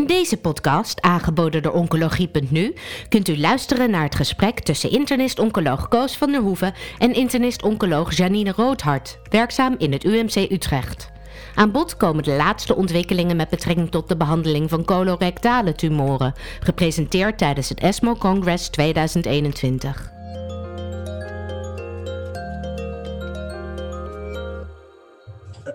In deze podcast, aangeboden door Oncologie.nu, kunt u luisteren naar het gesprek tussen internist-oncoloog Koos van der Hoeven en internist-oncoloog Janine Roodhart, werkzaam in het UMC Utrecht. Aan bod komen de laatste ontwikkelingen met betrekking tot de behandeling van colorectale tumoren, gepresenteerd tijdens het ESMO Congress 2021.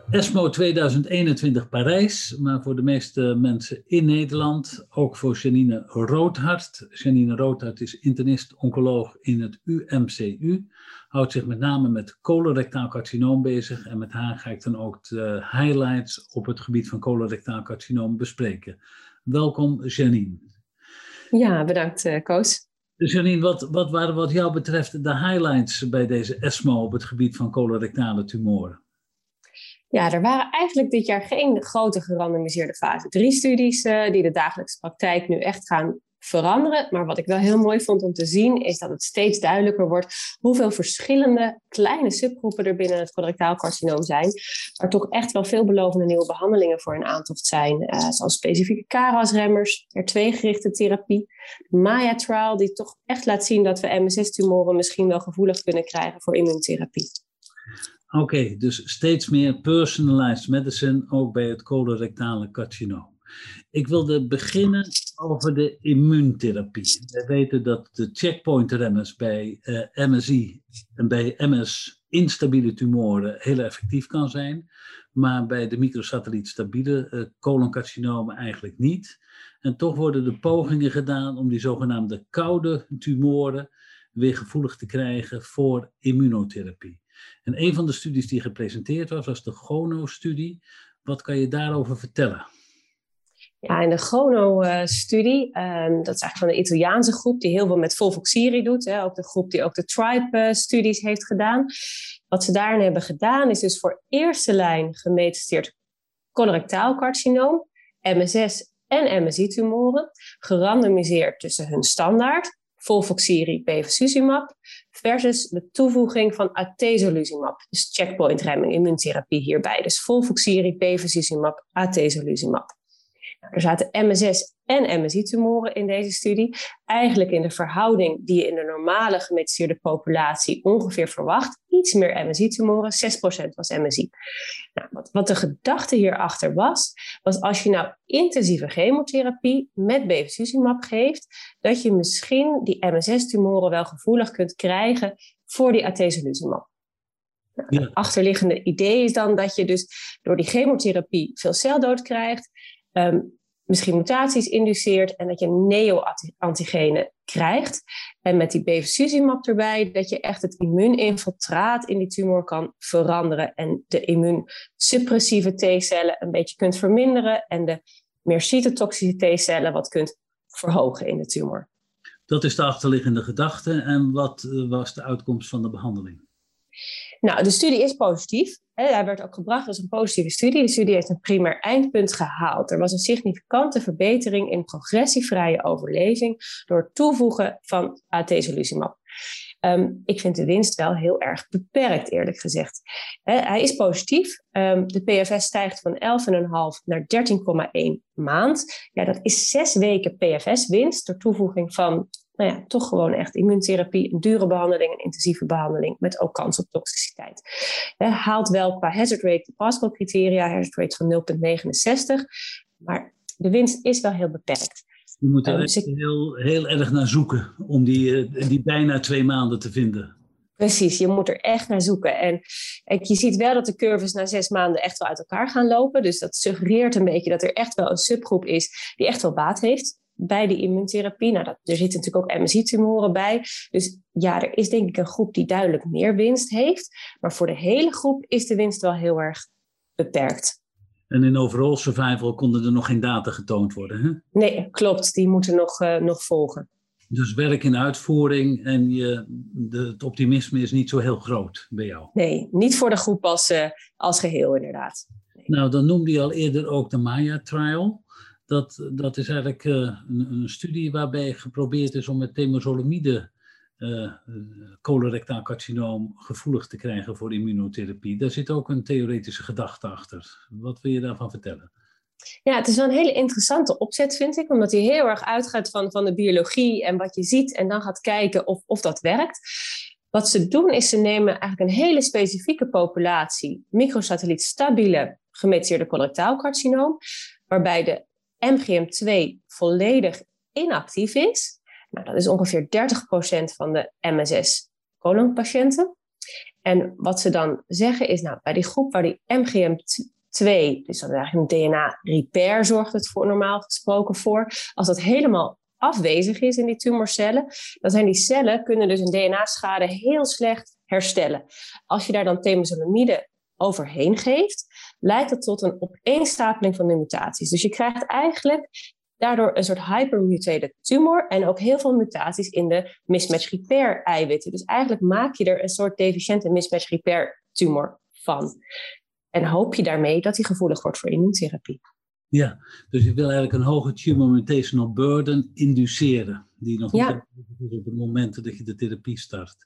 ESMO 2021 Parijs, maar voor de meeste mensen in Nederland, ook voor Janine Roodhart. Janine Roodhart is internist-oncoloog in het UMCU, houdt zich met name met colorectaal carcinoom bezig en met haar ga ik dan ook de highlights op het gebied van colorectaal carcinoom bespreken. Welkom Janine. Ja, bedankt uh, Koos. Dus Janine, wat, wat waren wat jou betreft de highlights bij deze ESMO op het gebied van colorectale tumoren? Ja, er waren eigenlijk dit jaar geen grote gerandomiseerde fase 3 studies uh, die de dagelijkse praktijk nu echt gaan veranderen. Maar wat ik wel heel mooi vond om te zien, is dat het steeds duidelijker wordt hoeveel verschillende kleine subgroepen er binnen het colorectaal carcinoom zijn. Waar toch echt wel veelbelovende nieuwe behandelingen voor in aantocht zijn. Uh, zoals specifieke KRAS-remmers, R2-gerichte therapie. De Maya-trial, die toch echt laat zien dat we MSS-tumoren misschien wel gevoelig kunnen krijgen voor immuuntherapie. Oké, dus steeds meer personalized medicine, ook bij het colorectale carcinoom. Ik wilde beginnen over de immuuntherapie. We weten dat de checkpoint-remmers bij uh, MSI en bij MS instabiele tumoren heel effectief kan zijn, maar bij de microsatelliet stabiele uh, coloncarcinomen eigenlijk niet. En toch worden de pogingen gedaan om die zogenaamde koude tumoren weer gevoelig te krijgen voor immunotherapie. En een van de studies die gepresenteerd was, was de GONO-studie. Wat kan je daarover vertellen? Ja, in de GONO-studie, um, dat is eigenlijk van de Italiaanse groep die heel veel met Volvoxiri doet. Hè, ook de groep die ook de TRIBE-studies heeft gedaan. Wat ze daarin hebben gedaan is dus voor eerste lijn gemetasteerd colorectaal carcinoom, MSS en MSI-tumoren, gerandomiseerd tussen hun standaard, Volvoxiri, bevacizumab, versus de toevoeging van atezolizumab, dus checkpoint remming, immuuntherapie hierbij. Dus volvoxiri, bevacizumab, atezolizumab. Er zaten MSS en MSI-tumoren in deze studie. Eigenlijk in de verhouding die je in de normale gemetastiseerde populatie ongeveer verwacht. Iets meer MSI-tumoren, 6% was MSI. Nou, wat, wat de gedachte hierachter was, was als je nou intensieve chemotherapie met bevacizumab geeft, dat je misschien die MSS-tumoren wel gevoelig kunt krijgen voor die atezolizumab. Nou, Het achterliggende idee is dan dat je dus door die chemotherapie veel celdood krijgt, um, misschien mutaties induceert en dat je neo-antigenen krijgt. En met die bevacizumab erbij, dat je echt het immuuninfiltraat in die tumor kan veranderen en de immuunsuppressieve T-cellen een beetje kunt verminderen en de meer cytotoxische T-cellen wat kunt verhogen in de tumor. Dat is de achterliggende gedachte. En wat eh, was de uitkomst van de behandeling? Nou, de studie is positief. Hij werd ook gebracht als een positieve studie. De studie heeft een primair eindpunt gehaald. Er was een significante verbetering in progressievrije overleving door het toevoegen van atezolizumab. Um, ik vind de winst wel heel erg beperkt, eerlijk gezegd. hij is positief. Um, de PFS stijgt van 11,5 naar 13,1 maand. Ja, dat is zes weken PFS-winst door toevoeging van nou ja, toch gewoon echt immuuntherapie, een dure behandeling, een intensieve behandeling met ook kans op toxiciteit. He, haalt wel qua hazard rate de Pascal criteria, hazard rate van 0,69, maar de winst is wel heel beperkt. Je moet er um, dus heel, heel erg naar zoeken om die, eh, die bijna twee maanden te vinden. Precies, je moet er echt naar zoeken. En je ziet wel dat de curves na zes maanden echt wel uit elkaar gaan lopen. Dus dat suggereert een beetje dat er echt wel een subgroep is die echt wel baat heeft bij die immuuntherapie. Nou, dat, er zitten natuurlijk ook MSI-tumoren bij. Dus ja, er is denk ik een groep die duidelijk meer winst heeft. Maar voor de hele groep is de winst wel heel erg beperkt. En in overall survival konden er nog geen data getoond worden, hè? Nee, klopt. Die moeten nog, uh, nog volgen. Dus werk in uitvoering en je, de, het optimisme is niet zo heel groot bij jou? Nee, niet voor de groep als, uh, als geheel inderdaad. Nee. Nou, dan noemde je al eerder ook de Maya-trial. Dat, dat is eigenlijk uh, een, een, studie waarbij geprobeerd is om met temozolomide uh, colorectaal carcinoom gevoelig te krijgen voor immunotherapie. Daar zit ook een theoretische gedachte achter. Wat wil je daarvan vertellen? Ja, het is wel een hele interessante opzet, vind ik, omdat hij heel erg uitgaat van, van de biologie en wat je ziet en dan gaat kijken of, of dat werkt. Wat ze doen is ze nemen eigenlijk een hele specifieke populatie microsatelliet stabiele gemetaseerde colorectaalcarcinoom, waarbij de MGM2 volledig inactief is. Nou, dat is ongeveer 30% van de MSS colonpatiënten. En wat ze dan zeggen is, nou, bij die groep waar die MGM2, dus dat is eigenlijk een DNA-repair, zorgt het voor normaal gesproken voor. Als dat helemaal afwezig is in die tumorcellen, dan zijn die cellen, kunnen dus een DNA-schade heel slecht herstellen. Als je daar dan temozolomide overheen geeft, leidt dat tot een opeenstapeling van de mutaties. Dus je krijgt eigenlijk daardoor een soort hypermutated tumor en ook heel veel mutaties in de mismatch repair eiwitten. Dus eigenlijk maak je er een soort deficiënte mismatch repair tumor van. En hoop je daarmee dat hij gevoelig wordt voor immuuntherapie. Ja, dus je wil eigenlijk een hoge tumor mutational burden induceren, die nog niet is op het moment dat je de therapie start.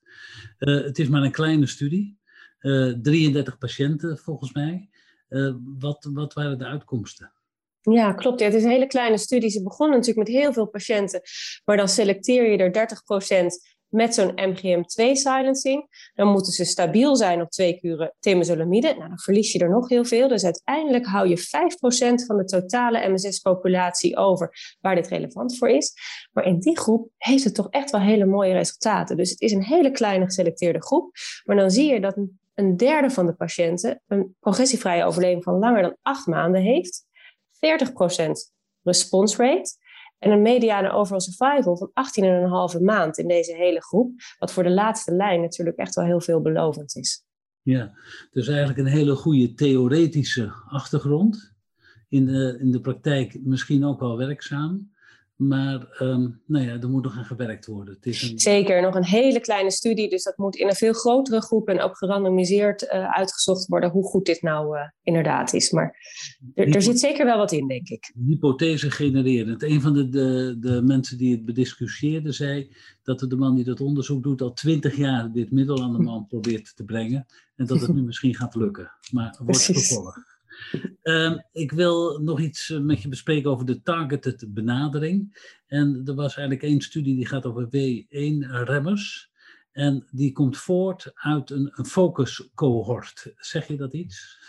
Uh, het is maar een kleine studie, eh, 33 patiënten volgens mij. Uh, wat, wat waren de uitkomsten? Ja, klopt. Het is een hele kleine studie. Ze begonnen natuurlijk met heel veel patiënten, maar dan selecteer je er 30% met zo'n MGM2-silencing. Dan moeten ze stabiel zijn op twee kuren temozolomide. Nou, dan verlies je er nog heel veel. Dus uiteindelijk hou je 5% van de totale MSS-populatie over waar dit relevant voor is. Maar in die groep heeft het toch echt wel hele mooie resultaten. Dus het is een hele kleine geselecteerde groep. Maar dan zie je dat een derde van de patiënten een progressievrije overleving van langer dan acht maanden heeft. 40% response rate. En een mediane overall survival van 18,5 maand in deze hele groep. Wat voor de laatste lijn natuurlijk echt wel heel veelbelovend is. Ja, dus eigenlijk een hele goede theoretische achtergrond. In de, in de praktijk misschien ook wel werkzaam. Maar um, nou ja, er moet nog aan gewerkt worden. Het is een... Zeker, nog een hele kleine studie. Dus dat moet in een veel grotere groep en ook gerandomiseerd uh, uitgezocht worden hoe goed dit nou uh, inderdaad is. Maar er, er, zit zeker wel wat in, denk ik. Hypothese genererend. Een van de, de, de mensen die het bediscussieerde zei dat de man die dat onderzoek doet al twintig jaar dit middel aan de man probeert te brengen. En dat het nu misschien gaat lukken. Maar wordt vervolgd. Um, ik wil nog iets eh, met je bespreken over de targeted benadering. En er was eigenlijk één studie die gaat over W1-remmers. En die komt voort uit een, een focus cohort. Zeg je dat iets?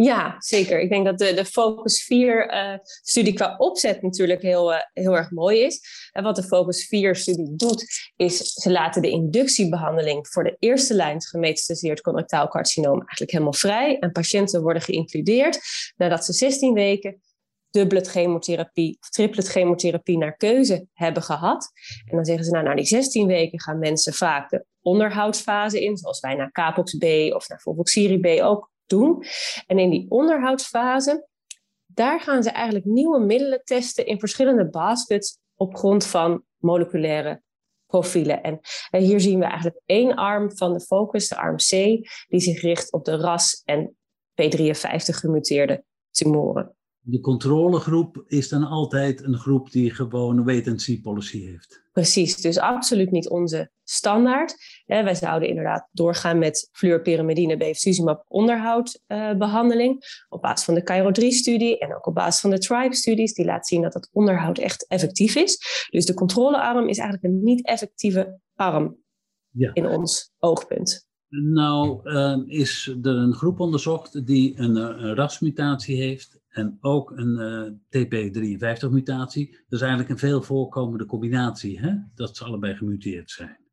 Ja, zeker. Ik denk dat de, de Focus 4-studie eh, qua opzet natuurlijk heel, uh, heel erg mooi is. En wat de Focus 4-studie doet, is ze laten de inductiebehandeling voor de eerste lijn gemetastaseerd colorectaal carcinoom eigenlijk helemaal vrij. En patiënten worden geïncludeerd nadat ze 16 weken dubblet chemotherapie of triplet chemotherapie naar keuze hebben gehad. En dan zeggen ze, nou, na die 16 weken gaan mensen vaak de onderhoudsfase in, zoals wij naar Capox B of naar Volvoxiri B ook doen. En in die onderhoudsfase, daar gaan ze eigenlijk nieuwe middelen testen in verschillende baskets op grond van moleculaire profielen. En, hier zien we eigenlijk één arm van de focus, de arm C, die zich richt op de RAS en P53 gemuteerde tumoren de controlegroep is dan altijd een groep die gewoon een wait-and-see policy heeft. Precies, dus absoluut niet onze standaard. wij zouden inderdaad doorgaan met fluorpyrimidine bevacizumab onderhoudbehandeling uh, op basis van de Cairo 3-studie en ook op basis van de TRIBE-studies. Die laten zien dat dat onderhoud echt effectief is. Dus de controlearm is eigenlijk een niet-effectieve arm ja. in ons oogpunt. Nou, uh, is er een groep onderzocht die een, een rasmutatie heeft en ook een uh, TP53-mutatie. Dat is eigenlijk een veel voorkomende combinatie, hè? dat ze allebei gemuteerd zijn.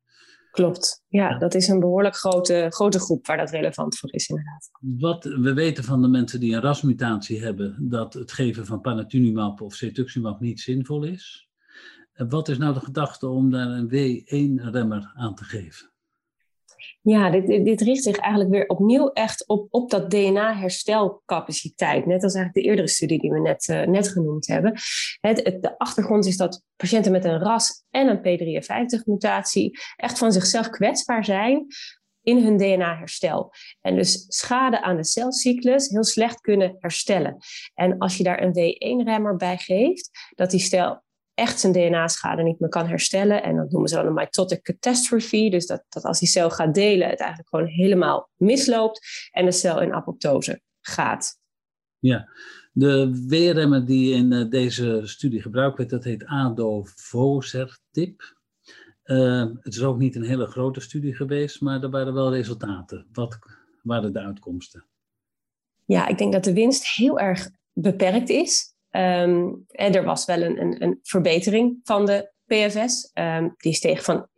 Klopt, ja, dat is een behoorlijk grote, grote groep waar dat relevant voor is, inderdaad. Wat we weten van de mensen die een rasmutatie hebben, dat het geven van panitumumab of cetuximab niet zinvol is. Wat is nou de gedachte om daar een W1-remmer aan te geven? Ja, dit, dit, richt zich eigenlijk weer opnieuw echt op, op dat DNA-herstelcapaciteit. Net als eigenlijk de eerdere studie die we net, uh, net genoemd hebben. Het, het, de achtergrond is dat patiënten met een RAS en een P53-mutatie echt van zichzelf kwetsbaar zijn in hun DNA-herstel. En dus schade aan de celcyclus heel slecht kunnen herstellen. En als je daar een W1-remmer bij geeft, dat die stel echt zijn DNA-schade niet meer kan herstellen. En dat noemen ze dan een mitotic catastrophe. Dus dat, dat als die cel gaat delen, het eigenlijk gewoon helemaal misloopt en de cel in apoptose gaat. Ja, De weerremmer die in eh, deze studie gebruikt werd, dat heet ADO-Vosertip. Uh, het is ook niet een hele grote studie geweest, maar er waren wel resultaten. Wat waren de uitkomsten? Ja, ik denk dat de winst heel erg beperkt is. En er was wel een, een, een verbetering van de PFS. Ehm, die steeg van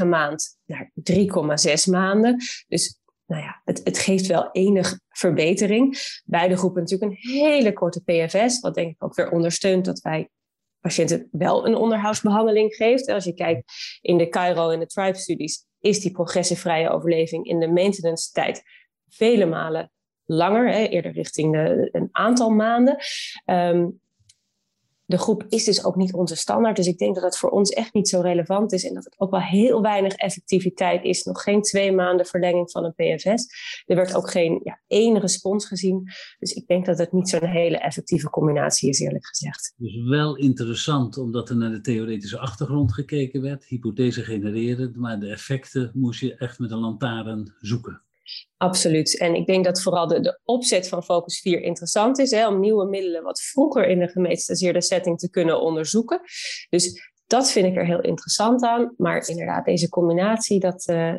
1,9 maand naar 3,6 maanden. Dus nou ja, het, het geeft wel enig verbetering. Beide groepen natuurlijk een hele korte PFS, wat denk ik ook weer ondersteunt dat wij patiënten wel een onderhoudsbehandeling geeft. Als je kijkt in de Cairo en de Tribe-studies, is die progressievrije overleving in de maintenance tijd vele malen langer, hè, eerder richting de, een aantal maanden. Um, de groep is dus ook niet onze standaard. Dus ik denk dat het voor ons echt niet zo relevant is. En dat het ook wel heel weinig effectiviteit is. Nog geen twee maanden verlenging van een PFS. Er werd ook geen ja, één respons gezien. Dus ik denk dat het niet zo'n hele effectieve combinatie is, eerlijk gezegd. Dus wel interessant, omdat er naar de theoretische achtergrond gekeken werd. Hypothese genereren. Maar de effecten moest je echt met een lantaarn zoeken. Absoluut. En ik denk dat vooral de, opzet van Focus 4 interessant is, hè, om nieuwe middelen wat vroeger in de gemetastaseerde setting te kunnen onderzoeken. Dus dat vind ik er heel interessant aan. Maar inderdaad, deze combinatie, dat uh,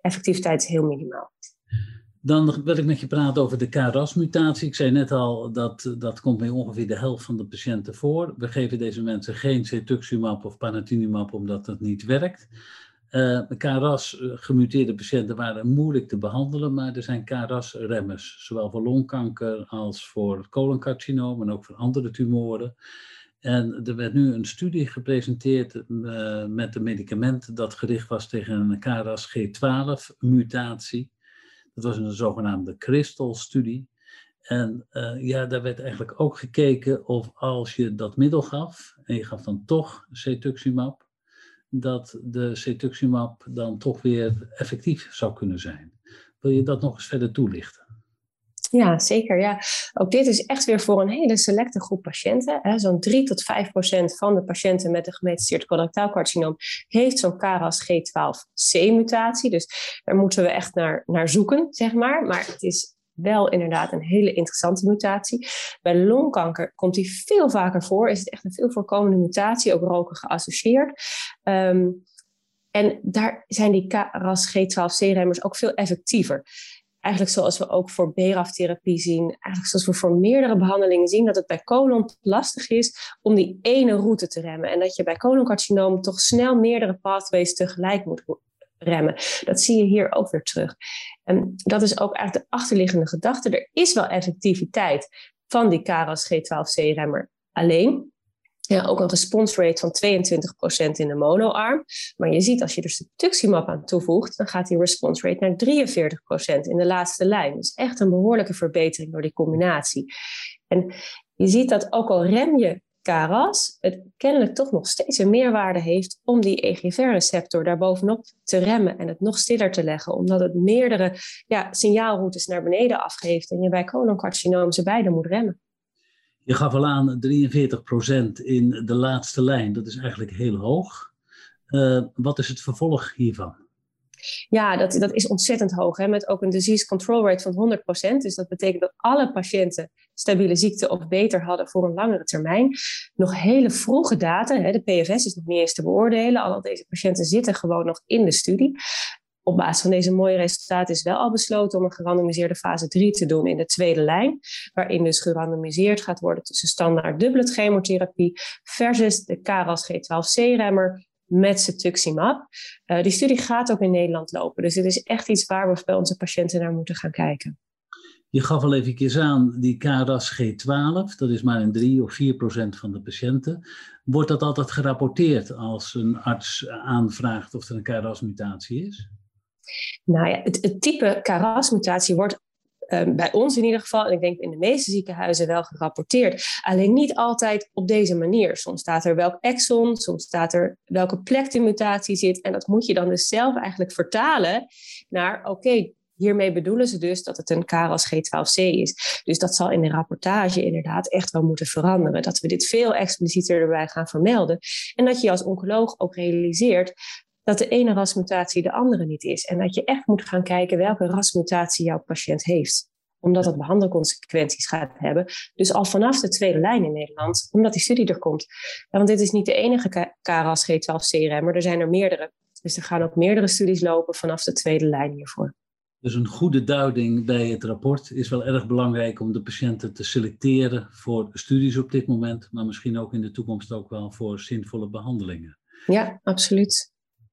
effectiviteit is heel minimaal. Dan wil ik met je praten over de KRAS-mutatie. Ik zei net al, dat, dat komt bij ongeveer de helft van de patiënten voor. We geven deze mensen geen cetuximab of panitumumab omdat dat niet werkt. Uh, eh, KRAS-gemuteerde patiënten waren moeilijk te behandelen, maar er zijn KRAS-remmers, zowel voor longkanker als voor coloncarcinoom en ook voor andere tumoren. En er werd nu een studie gepresenteerd uh, met een medicament dat gericht was tegen een KRAS G12-mutatie. Dat was een zogenaamde Crystal-studie. En ja, daar werd eigenlijk ook gekeken of als je dat middel gaf, en je gaf dan toch cetuximab, dat de cetuximab dan toch weer effectief zou kunnen zijn. Wil je dat nog eens verder toelichten? Ja, zeker. Ja. Ook dit is echt weer voor een hele selecte groep patiënten. Zo'n 3 tot 5 procent van de patiënten met een gemetastaseerd colorectaal carcinoom heeft zo'n KRAS G12C-mutatie. Dus daar moeten we echt naar, naar zoeken, zeg maar. Maar het is wel inderdaad een hele interessante mutatie. Bij longkanker komt die veel vaker voor. Is het echt een veel voorkomende mutatie, ook roken geassocieerd. Ehm, en daar zijn die KRAS G12C-remmers ook veel effectiever. Eigenlijk zoals we ook voor BRAF-therapie zien, eigenlijk zoals we voor meerdere behandelingen zien, dat het bij colon lastig is om die ene route te remmen. En dat je bij coloncarcinoom toch snel meerdere pathways tegelijk moet remmen. Dat zie je hier ook weer terug. En dat is ook eigenlijk de achterliggende gedachte. Er is wel effectiviteit van die KRAS G12C-remmer alleen. Ja, ook een response rate van 22% in de monoarm. Maar je ziet als je er cetuximab aan toevoegt, dan gaat die response rate naar 43% in de laatste lijn. Dus echt een behoorlijke verbetering door die combinatie. En je ziet dat ook al rem je KRAS het kennelijk toch nog steeds een meerwaarde heeft om die EGFR-receptor daarbovenop te remmen en het nog stiller te leggen, omdat het meerdere ja, signaalroutes naar beneden afgeeft en je bij coloncarcinoom ze beide moet remmen. Je gaf al aan 43% in de laatste lijn, dat is eigenlijk heel hoog. Uh, wat is het vervolg hiervan? Ja, dat, dat is ontzettend hoog. Hè? Met ook een disease control rate van 100%. Dus dat betekent dat alle patiënten stabiele ziekte of beter hadden voor een langere termijn. Nog hele vroege data. Hè? De PFS is nog niet eens te beoordelen. Al deze patiënten zitten gewoon nog in de studie. Op basis van deze mooie resultaten is wel al besloten om een gerandomiseerde fase 3 te doen in de tweede lijn, waarin dus gerandomiseerd gaat worden tussen standaard dubbele chemotherapie versus de KRAS G12C-remmer met cetuximab. Uh, die studie gaat ook in Nederland lopen. Dus het is echt iets waar we bij onze patiënten naar moeten gaan kijken. Je gaf al even aan die KRAS G12, dat is maar een 3 of 4 procent van de patiënten. Wordt dat altijd gerapporteerd als een arts aanvraagt of er een KRAS-mutatie is? Nou ja, het, het type KRAS-mutatie wordt Ehm, bij ons in ieder geval, en ik denk in de meeste ziekenhuizen wel gerapporteerd. Alleen niet altijd op deze manier. Soms staat er welk exon, soms staat er welke plek de mutatie zit. En dat moet je dan dus zelf eigenlijk vertalen naar, oké, hiermee bedoelen ze dus dat het een KRAS G12C is. Dus dat zal in de rapportage inderdaad echt wel moeten veranderen. Dat we dit veel explicieter erbij gaan vermelden. En dat je als oncoloog ook realiseert dat de ene rasmutatie de andere niet is. En dat je echt moet gaan kijken welke rasmutatie jouw patiënt heeft. omdat het behandelconsequenties gaat hebben. Dus al vanaf de tweede lijn in Nederland, omdat die studie er komt. Ja, want dit is niet de enige KRAS G12C-remmer, er zijn er meerdere. Dus er gaan ook meerdere studies lopen vanaf de tweede lijn hiervoor. Dus een goede duiding bij het rapport is wel erg belangrijk om de patiënten te selecteren voor studies op dit moment, maar misschien ook in de toekomst ook wel voor zinvolle behandelingen. Ja, absoluut.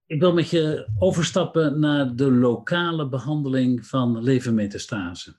Ik wil met je overstappen naar de lokale behandeling van levermetastase.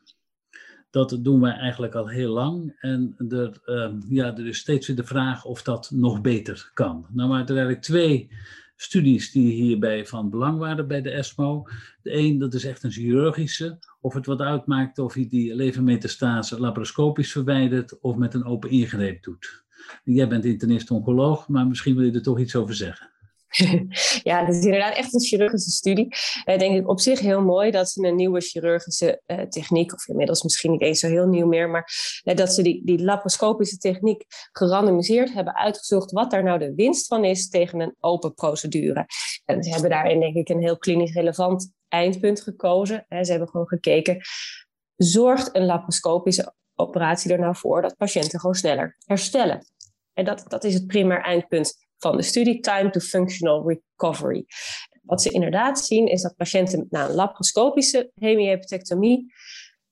Dat doen wij eigenlijk al heel lang. En er, uh, ja, er is steeds weer de vraag of dat nog beter kan. Nou, maar er eigenlijk twee studies die hierbij van belang waren bij de ESMO. De een, dat is echt een chirurgische. Of het wat uitmaakt of je die levermetastase laparoscopisch verwijdert of met een open ingreep doet. Jij bent internist-oncoloog, maar misschien wil je er toch iets over zeggen. ja, het is inderdaad echt een chirurgische studie. Uh, denk ik op zich heel mooi dat ze een nieuwe chirurgische uh, techniek, of inmiddels misschien niet eens zo heel nieuw meer, maar uh, dat ze die, die laparoscopische techniek gerandomiseerd hebben uitgezocht wat daar nou de winst van is tegen een open procedure. En ze hebben daarin denk ik een heel klinisch relevant eindpunt gekozen. Ze hebben gewoon gekeken, zorgt een laparoscopische operatie er nou voor dat patiënten gewoon sneller herstellen? En dat, dat is het primair eindpunt van de studie Time to Functional Recovery. Wat ze inderdaad zien is dat patiënten na een laparoscopische hemihepatectomie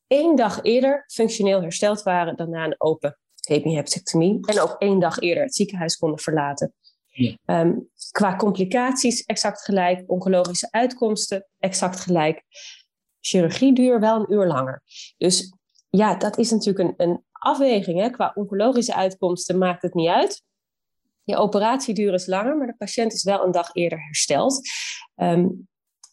één dag eerder functioneel hersteld waren dan na een open hemihepatectomie en ook één dag eerder het ziekenhuis konden verlaten. Ja. Ehm, qua complicaties exact gelijk, oncologische uitkomsten exact gelijk. Chirurgieduur wel een uur langer. Dus ja, dat is natuurlijk een, een afweging. Hè? Qua oncologische uitkomsten maakt het niet uit. Je operatieduur is langer, maar de patiënt is wel een dag eerder hersteld. Ehm,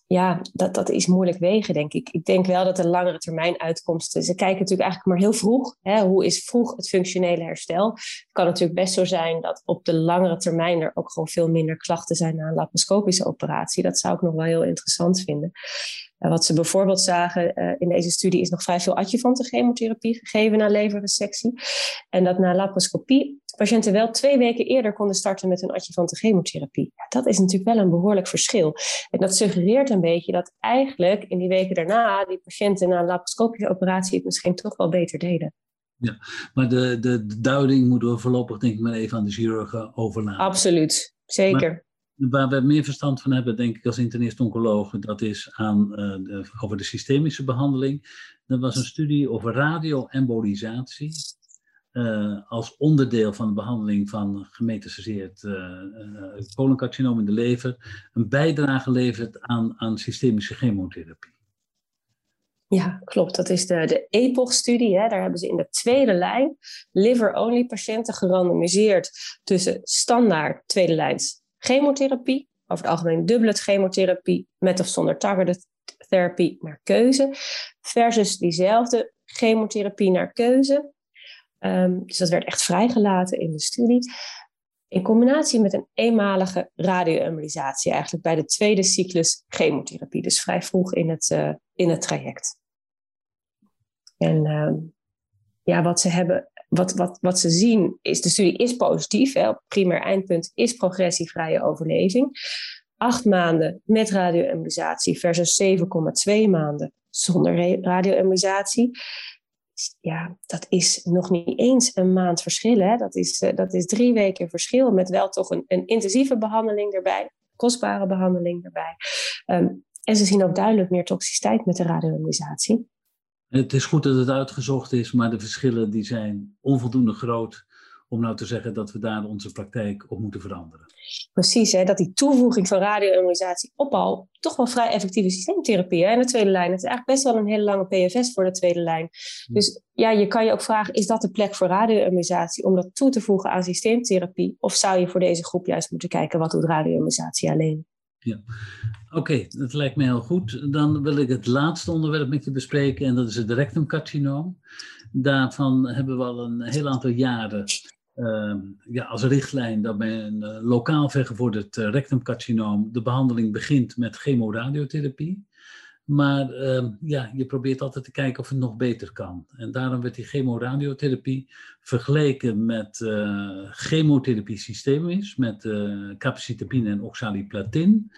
ja, dat, dat is moeilijk wegen, denk ik. Ik denk wel dat de langere termijn uitkomsten. Ze kijken natuurlijk eigenlijk maar heel vroeg. Hè, hoe is vroeg het functionele herstel? Het kan natuurlijk best zo zijn dat op de langere termijn er ook gewoon veel minder klachten zijn na een laparoscopische operatie. Dat zou ik nog wel heel interessant vinden. Uh, wat ze bijvoorbeeld zagen uh, in deze studie is nog vrij veel adjuvante chemotherapie gegeven na leverresectie. En dat na laparoscopie patiënten wel twee weken eerder konden starten met een adjuvante chemotherapie. Ja, dat is natuurlijk wel een behoorlijk verschil. En dat suggereert een beetje dat eigenlijk in die weken daarna die patiënten na een laparoscopische operatie het misschien toch wel beter deden. Ja, maar de, de, de duiding moeten we voorlopig denk ik maar even aan de chirurgen overlaten. Absoluut, zeker. waar we meer verstand van hebben, denk ik als internist-oncologen, dat is aan, uh, de, over de systemische behandeling. Er was een studie over radioembolisatie. Uh, als onderdeel van de behandeling van gemetastaseerd uh, coloncarcinoom in de lever een bijdrage levert aan, aan systemische chemotherapie. Ja, klopt. Dat is de, de EPOCH-studie. Daar hebben ze in de tweede lijn liver-only patiënten gerandomiseerd tussen standaard tweede lijns chemotherapie, over het algemeen dubbele chemotherapie met of zonder targeted therapie naar keuze, versus diezelfde chemotherapie naar keuze Um, dus dat werd echt vrijgelaten in de studie. In combinatie met een eenmalige radioembolisatie, eigenlijk bij de tweede cyclus chemotherapie, dus vrij vroeg in het, uh, in het traject. En uh, ja, wat ze hebben, wat, wat, wat ze zien, is de studie is positief. Hè, op primair eindpunt is progressievrije overleving. Acht maanden met radioembolisatie versus 7,2 maanden zonder radioembolisatie ja, dat is nog niet eens een maand verschil. Hè? Dat, is, uh, dat is drie weken verschil met wel toch een, een intensieve behandeling erbij, kostbare behandeling erbij. Um, en ze zien ook duidelijk meer toxiciteit met de radioemisatie. Het is goed dat het uitgezocht is, maar de verschillen die zijn onvoldoende groot om nou te zeggen dat we daar onze praktijk op moeten veranderen. Precies, hè, dat die toevoeging van radioimmunisatie op al toch wel vrij effectieve systeemtherapie hè, in de tweede lijn. Het is eigenlijk best wel een hele lange PFS voor de tweede lijn. Dus ja, je kan je ook vragen, is dat de plek voor radioimmunisatie om dat toe te voegen aan systeemtherapie? Of zou je voor deze groep juist moeten kijken, wat doet radioimmunisatie alleen? Ja, oké, dat lijkt me heel goed. Dan wil ik het laatste onderwerp met je bespreken en dat is het rectumcarcinoom. Daarvan hebben we al een heel aantal jaren uh, ja, als richtlijn dat bij een uh, lokaal vergevorderd uh, rectumcarcinoom de behandeling begint met chemoradiotherapie. Maar ehm, ja, je probeert altijd te kijken of het nog beter kan. En daarom werd die chemoradiotherapie vergeleken met uh, chemotherapie systemisch, met capecitabine en oxaliplatin.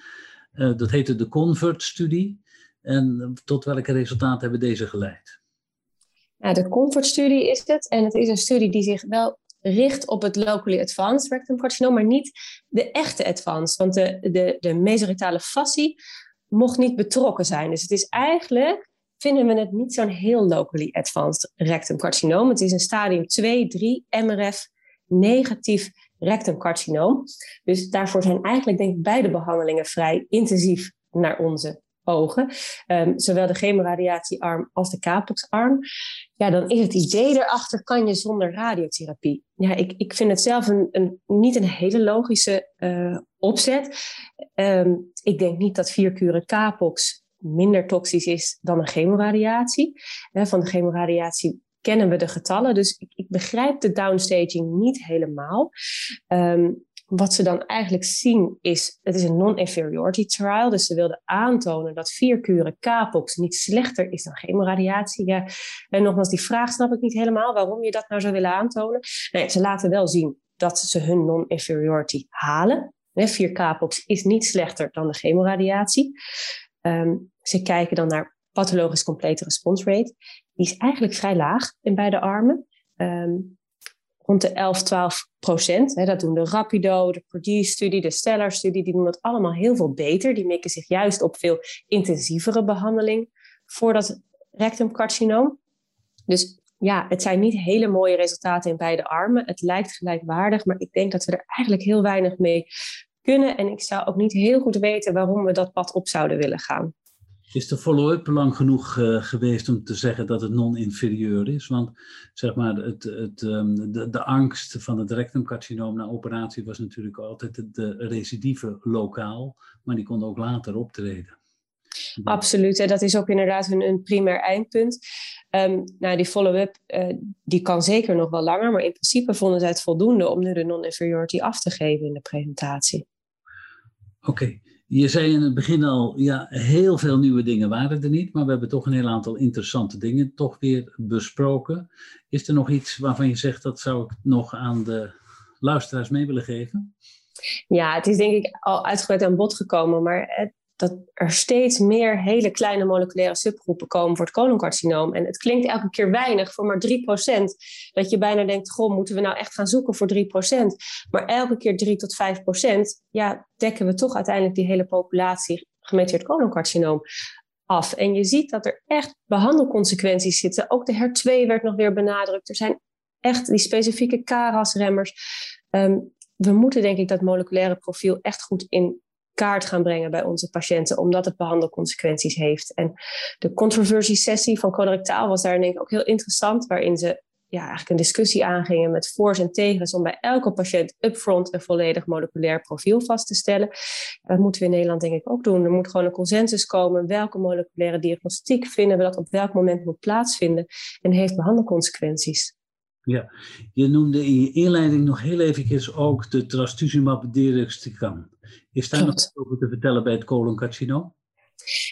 dat heette de CONVERT-studie. En tot welke resultaten hebben deze geleid? Ja, de comfortstudie is het. En het is een studie die zich wel richt op het locally advanced rectum carcinoom, maar niet de echte advanced. Want de, de, de fascie mocht niet betrokken zijn. Dus het is eigenlijk, vinden we het niet zo'n heel locally advanced rectum carcinoom. Het is een stadium 2, 3 MRF negatief rectumcarcinoom. Dus daarvoor zijn eigenlijk denk ik beide behandelingen vrij intensief naar onze ogen. Um, zowel de chemoradiatiearm als de capoxarm. Ja, dan is het idee erachter, kan je zonder radiotherapie? Ja, ik, ik vind het zelf een, een niet een hele logische uh, opzet. Um, ik denk niet dat vier kuren capox minder toxisch is dan een chemoradiatie. Van de chemoradiatie kennen we de getallen. Dus ik, ik begrijp de downstaging niet helemaal. Um, wat ze dan eigenlijk zien is, het is een non-inferiority trial. Dus ze wilden aantonen dat vier kuren Capox niet slechter is dan chemoradiatie. En nogmaals, die vraag snap ik niet helemaal waarom je dat nou zou willen aantonen. Nee, ze laten wel zien dat ze hun non-inferiority halen. Vier Capox is niet slechter dan de chemoradiatie. Um, ze kijken dan naar pathologisch complete response rate. Die is eigenlijk vrij laag in beide armen. Um, rond de 11, 12 procent. dat doen de Rapido, de Purdue-studie, de Stellar-studie. Die doen dat allemaal heel veel beter. Die mikken zich juist op veel intensievere behandeling voor dat rectumcarcinoom. Dus ja, het zijn niet hele mooie resultaten in beide armen. Het lijkt gelijkwaardig, maar ik denk dat we er eigenlijk heel weinig mee kunnen. En ik zou ook niet heel goed weten waarom we dat pad op zouden willen gaan. Is de follow-up lang genoeg uh, geweest om te zeggen dat het non-inferieur is? Want zeg maar, het, het, um, de, de angst van het rectumcarcinoom na operatie was natuurlijk altijd de, de recidive lokaal, maar die kon ook later optreden. Absoluut, en dat is ook inderdaad een, een primair eindpunt. Um, nou, die follow-up uh, die kan zeker nog wel langer, maar in principe vonden zij het voldoende om nu de non-inferiority af te geven in de presentatie. Oké, je zei in het begin al, ja, heel veel nieuwe dingen waren er niet, maar we hebben toch een heel aantal interessante dingen toch weer besproken. Is er nog iets waarvan je zegt, dat zou ik nog aan de luisteraars mee willen geven? Ja, het is denk ik al uitgebreid aan bod gekomen, maar het, dat er steeds meer hele kleine moleculaire subgroepen komen voor het coloncarcinoom. En het klinkt elke keer weinig voor maar 3%. Dat je bijna denkt, goh, moeten we nou echt gaan zoeken voor 3%? Maar elke keer 3 tot 5%, ja, dekken we toch uiteindelijk die hele populatie gemeteerd coloncarcinoom af. En je ziet dat er echt behandelconsequenties zitten. Ook de HER2 werd nog weer benadrukt. Er zijn echt die specifieke KRAS-remmers. Um, we moeten denk ik dat moleculaire profiel echt goed in kaart gaan brengen bij onze patiënten, omdat het behandelconsequenties heeft. En de controversiesessie van colorectaal was daar denk ik ook heel interessant, waarin ze ja, eigenlijk een discussie aangingen met voor's en tegens om bij elke patiënt upfront een volledig moleculair profiel vast te stellen. Dat moeten we in Nederland denk ik ook doen. Er moet gewoon een consensus komen. Welke moleculaire diagnostiek vinden we dat op welk moment moet plaatsvinden en heeft behandelconsequenties. Ja, je noemde in je inleiding nog heel even ook de trastuzumab deruxtecan. Is daar nog over te vertellen bij het coloncarcinoom?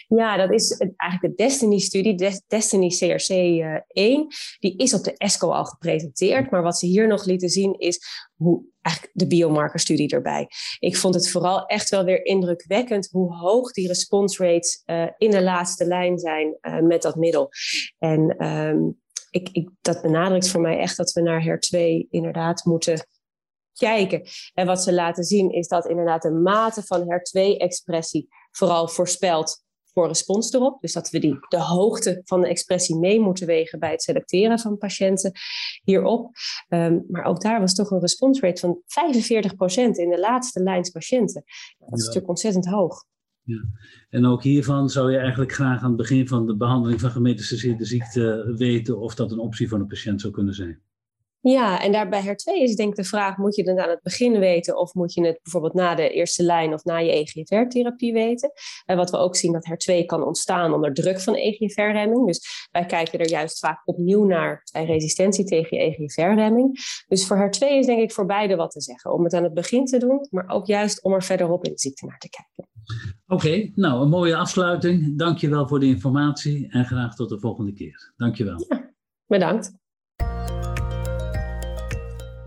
Ja, dat is eigenlijk de Destiny-studie, Destiny CRC 1. Eh, die is op de ESCO al gepresenteerd. Maar wat ze hier nog lieten zien is hoe eigenlijk de biomarkerstudie erbij. Ik vond het vooral echt wel weer indrukwekkend hoe hoog die response rates uh, in de laatste lijn zijn uh, met dat middel. En um, ik, ik, dat benadrukt voor mij echt dat we naar HER2 inderdaad moeten kijken. En wat ze laten zien is dat inderdaad de mate van HER2-expressie vooral voorspelt voor respons erop. Dus dat we die, de hoogte van de expressie mee moeten wegen bij het selecteren van patiënten hierop. Um, maar ook daar was toch een responsrate van 45% in de laatste lijns patiënten. Dat is natuurlijk ontzettend hoog. Ja. En ook hiervan zou je eigenlijk graag aan het begin van de behandeling van gemetastaseerde ziekte weten of dat een optie voor een patiënt zou kunnen zijn. Ja, en daarbij HER2 is denk ik de vraag, moet je het aan het begin weten of moet je het bijvoorbeeld na de eerste lijn of na je EGFR-therapie weten? En wat we ook zien dat HER2 kan ontstaan onder druk van EGFR-remming. Dus wij kijken er juist vaak opnieuw naar bij resistentie tegen je EGFR-remming. Dus voor HER2 is denk ik voor beide wat te zeggen. Om het aan het begin te doen, maar ook juist om er verderop in de ziekte naar te kijken. Oké, nou een mooie afsluiting. Dank je wel voor de informatie en graag tot de volgende keer. Dank je wel. Ja, bedankt.